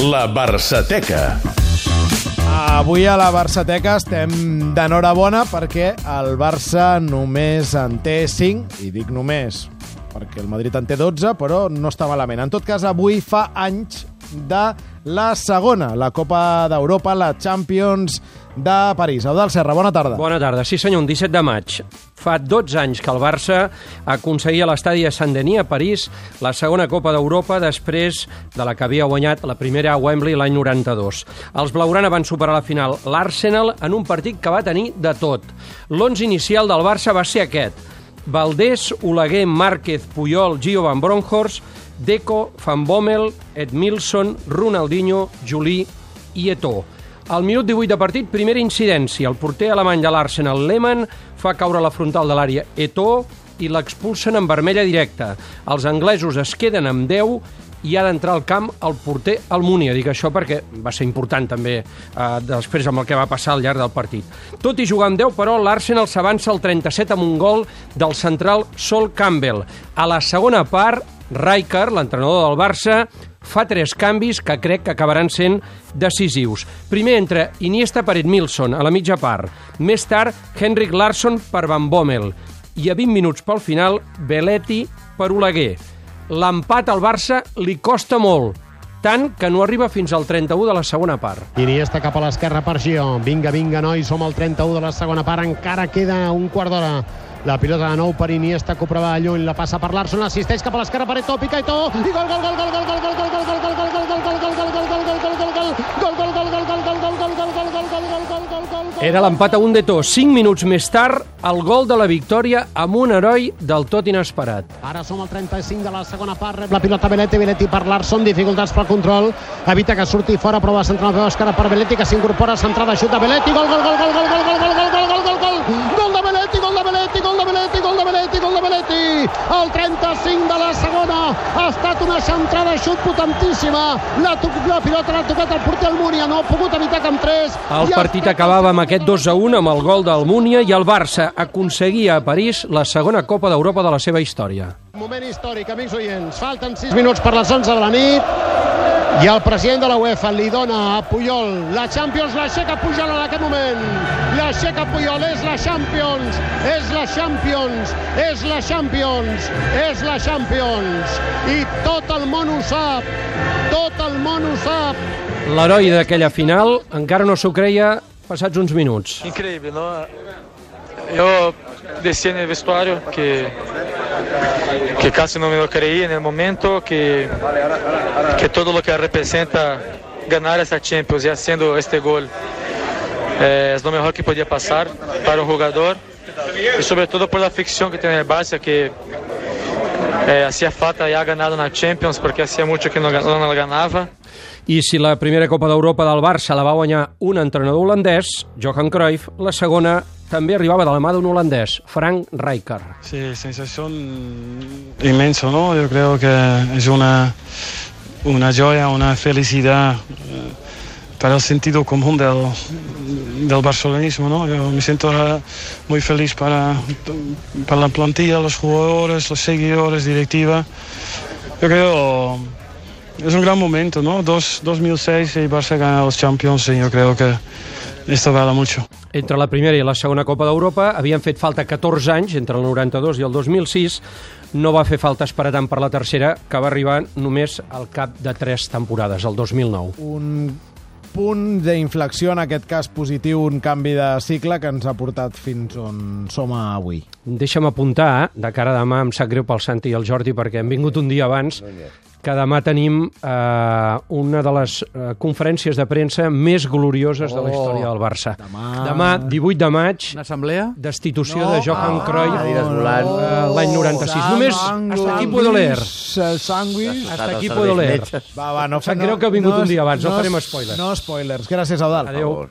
La Barçateca. Avui a la Barçateca estem d'enhorabona perquè el Barça només en té 5, i dic només perquè el Madrid en té 12, però no està malament. En tot cas, avui fa anys de la segona, la Copa d'Europa, la Champions de París. Eudal Serra, bona tarda. Bona tarda. Sí, senyor, un 17 de maig. Fa 12 anys que el Barça aconseguia l'estadi de Saint-Denis a París la segona Copa d'Europa després de la que havia guanyat la primera a Wembley l'any 92. Els blaugrana van superar la final l'Arsenal en un partit que va tenir de tot. L'11 inicial del Barça va ser aquest. Valdés, Oleguer, Márquez, Puyol, Gio Van Bronckhorst, Deco, Van Bommel, Edmilson, Ronaldinho, Juli i Eto'o. Al minut 18 de partit, primera incidència. El porter alemany de l'Arsenal, Lehmann, fa caure la frontal de l'àrea Eto'o i l'expulsen en vermella directa. Els anglesos es queden amb 10 i ha d'entrar al camp el porter Almunia. Dic això perquè va ser important també eh, després amb el que va passar al llarg del partit. Tot i jugar amb 10, però, l'Arsenal s'avança al 37 amb un gol del central Sol Campbell. A la segona part, Rijkaard, l'entrenador del Barça, fa tres canvis que crec que acabaran sent decisius. Primer entra Iniesta per Edmilson, a la mitja part. Més tard, Henrik Larsson per Van Bommel. I a 20 minuts pel final, Belletti per Oleguer. L'empat al Barça li costa molt, tant que no arriba fins al 31 de la segona part. Iniesta cap a l'esquerra per Gio. Vinga, vinga, nois, som al 31 de la segona part. Encara queda un quart d'hora. La pilota de nou per Iniesta, que prova lluny, la passa per Larson, assisteix cap a l'esquerra per Eto'o, pica Eto'o, i gol, gol, gol, gol, gol, gol, gol, gol, gol, gol, gol, gol, gol, Era l'empat a un d'Eto. Cinc minuts més tard, el gol de la victòria amb un heroi del tot inesperat. Ara som al 35 de la segona part, rep la pilota Belletti, Belletti per Larson, dificultats pel control, evita que surti fora, prova de centrar la peu esquerra per Belletti, que s'incorpora, centrada, xuta Belletti, gol, gol, gol, gol, gol, gol, gol, gol, gol, gol, gol, gol, gol de Belletti, gol de Belletti, gol de Belletti, gol de Belletti, gol de Belletti, el 35 de la segona, ha estat una centrada, xut potentíssima, la, la pilota l'ha tocat el porter Almunia, no ha pogut evitar que 3. El partit acabava amb aquest 2 a 1 amb el gol d'Almúnia i el Barça aconseguia a París la segona Copa d'Europa de la seva història. Moment històric, amics oients. Falten 6 minuts per les 11 de la nit i el president de la UEFA li dona a Puyol la Champions, l'aixeca Puyol en aquest moment. L'aixeca Puyol, és la Champions, és la Champions, és la Champions, és la Champions. I tot el món ho sap, tot el món ho sap. L'heroi d'aquella final encara no s'ho creia passats uns minuts. Increíble, ¿no? Yo decía en el vestuario que, que casi no me lo creía en el momento, que, que todo lo que representa ganar esta Champions y haciendo este gol eh, es lo mejor que podía pasar para un jugador y sobre todo por la afición que tiene el Barça, que eh, hacía falta ya ganar una Champions porque hacía mucho que no, no la ganaba. I si la primera Copa d'Europa del Barça la va guanyar un entrenador holandès, Johan Cruyff, la segona també arribava de la mà d'un holandès, Frank Rijkaard. Sí, sensación inmenso, ¿no? Yo creo que es una, una joya, una felicidad eh, para el sentido común del, del barcelonismo, ¿no? Yo me siento eh, muy feliz para, para la plantilla, los jugadores, los seguidores, directiva. Yo creo es un gran momento, ¿no? Dos, 2006 y Barça gana los Champions y yo creo que esto vale mucho. Entre la primera i la segona Copa d'Europa havien fet falta 14 anys, entre el 92 i el 2006. No va fer falta esperar tant per la tercera, que va arribar només al cap de 3 temporades, el 2009. Un punt d'inflexió, en aquest cas positiu, un canvi de cicle que ens ha portat fins on som avui. Deixa'm apuntar, de cara a demà, em sap greu pel Santi i el Jordi, perquè hem vingut un dia abans, que demà tenim eh, una de les eh, conferències de premsa més glorioses de la història del Barça. Demà... Demà, 18 de maig, Una assemblea? destitució No. de Johan Cruyff Cadires volants. eh, l'any 96. Només hasta aquí puedo leer. Sandwich. Hasta aquí puedo leer. Va, va, no, Em sap greu que ha vingut un dia abans, no farem spoilers. No spoilers. Gràcies, Eudal. Adéu.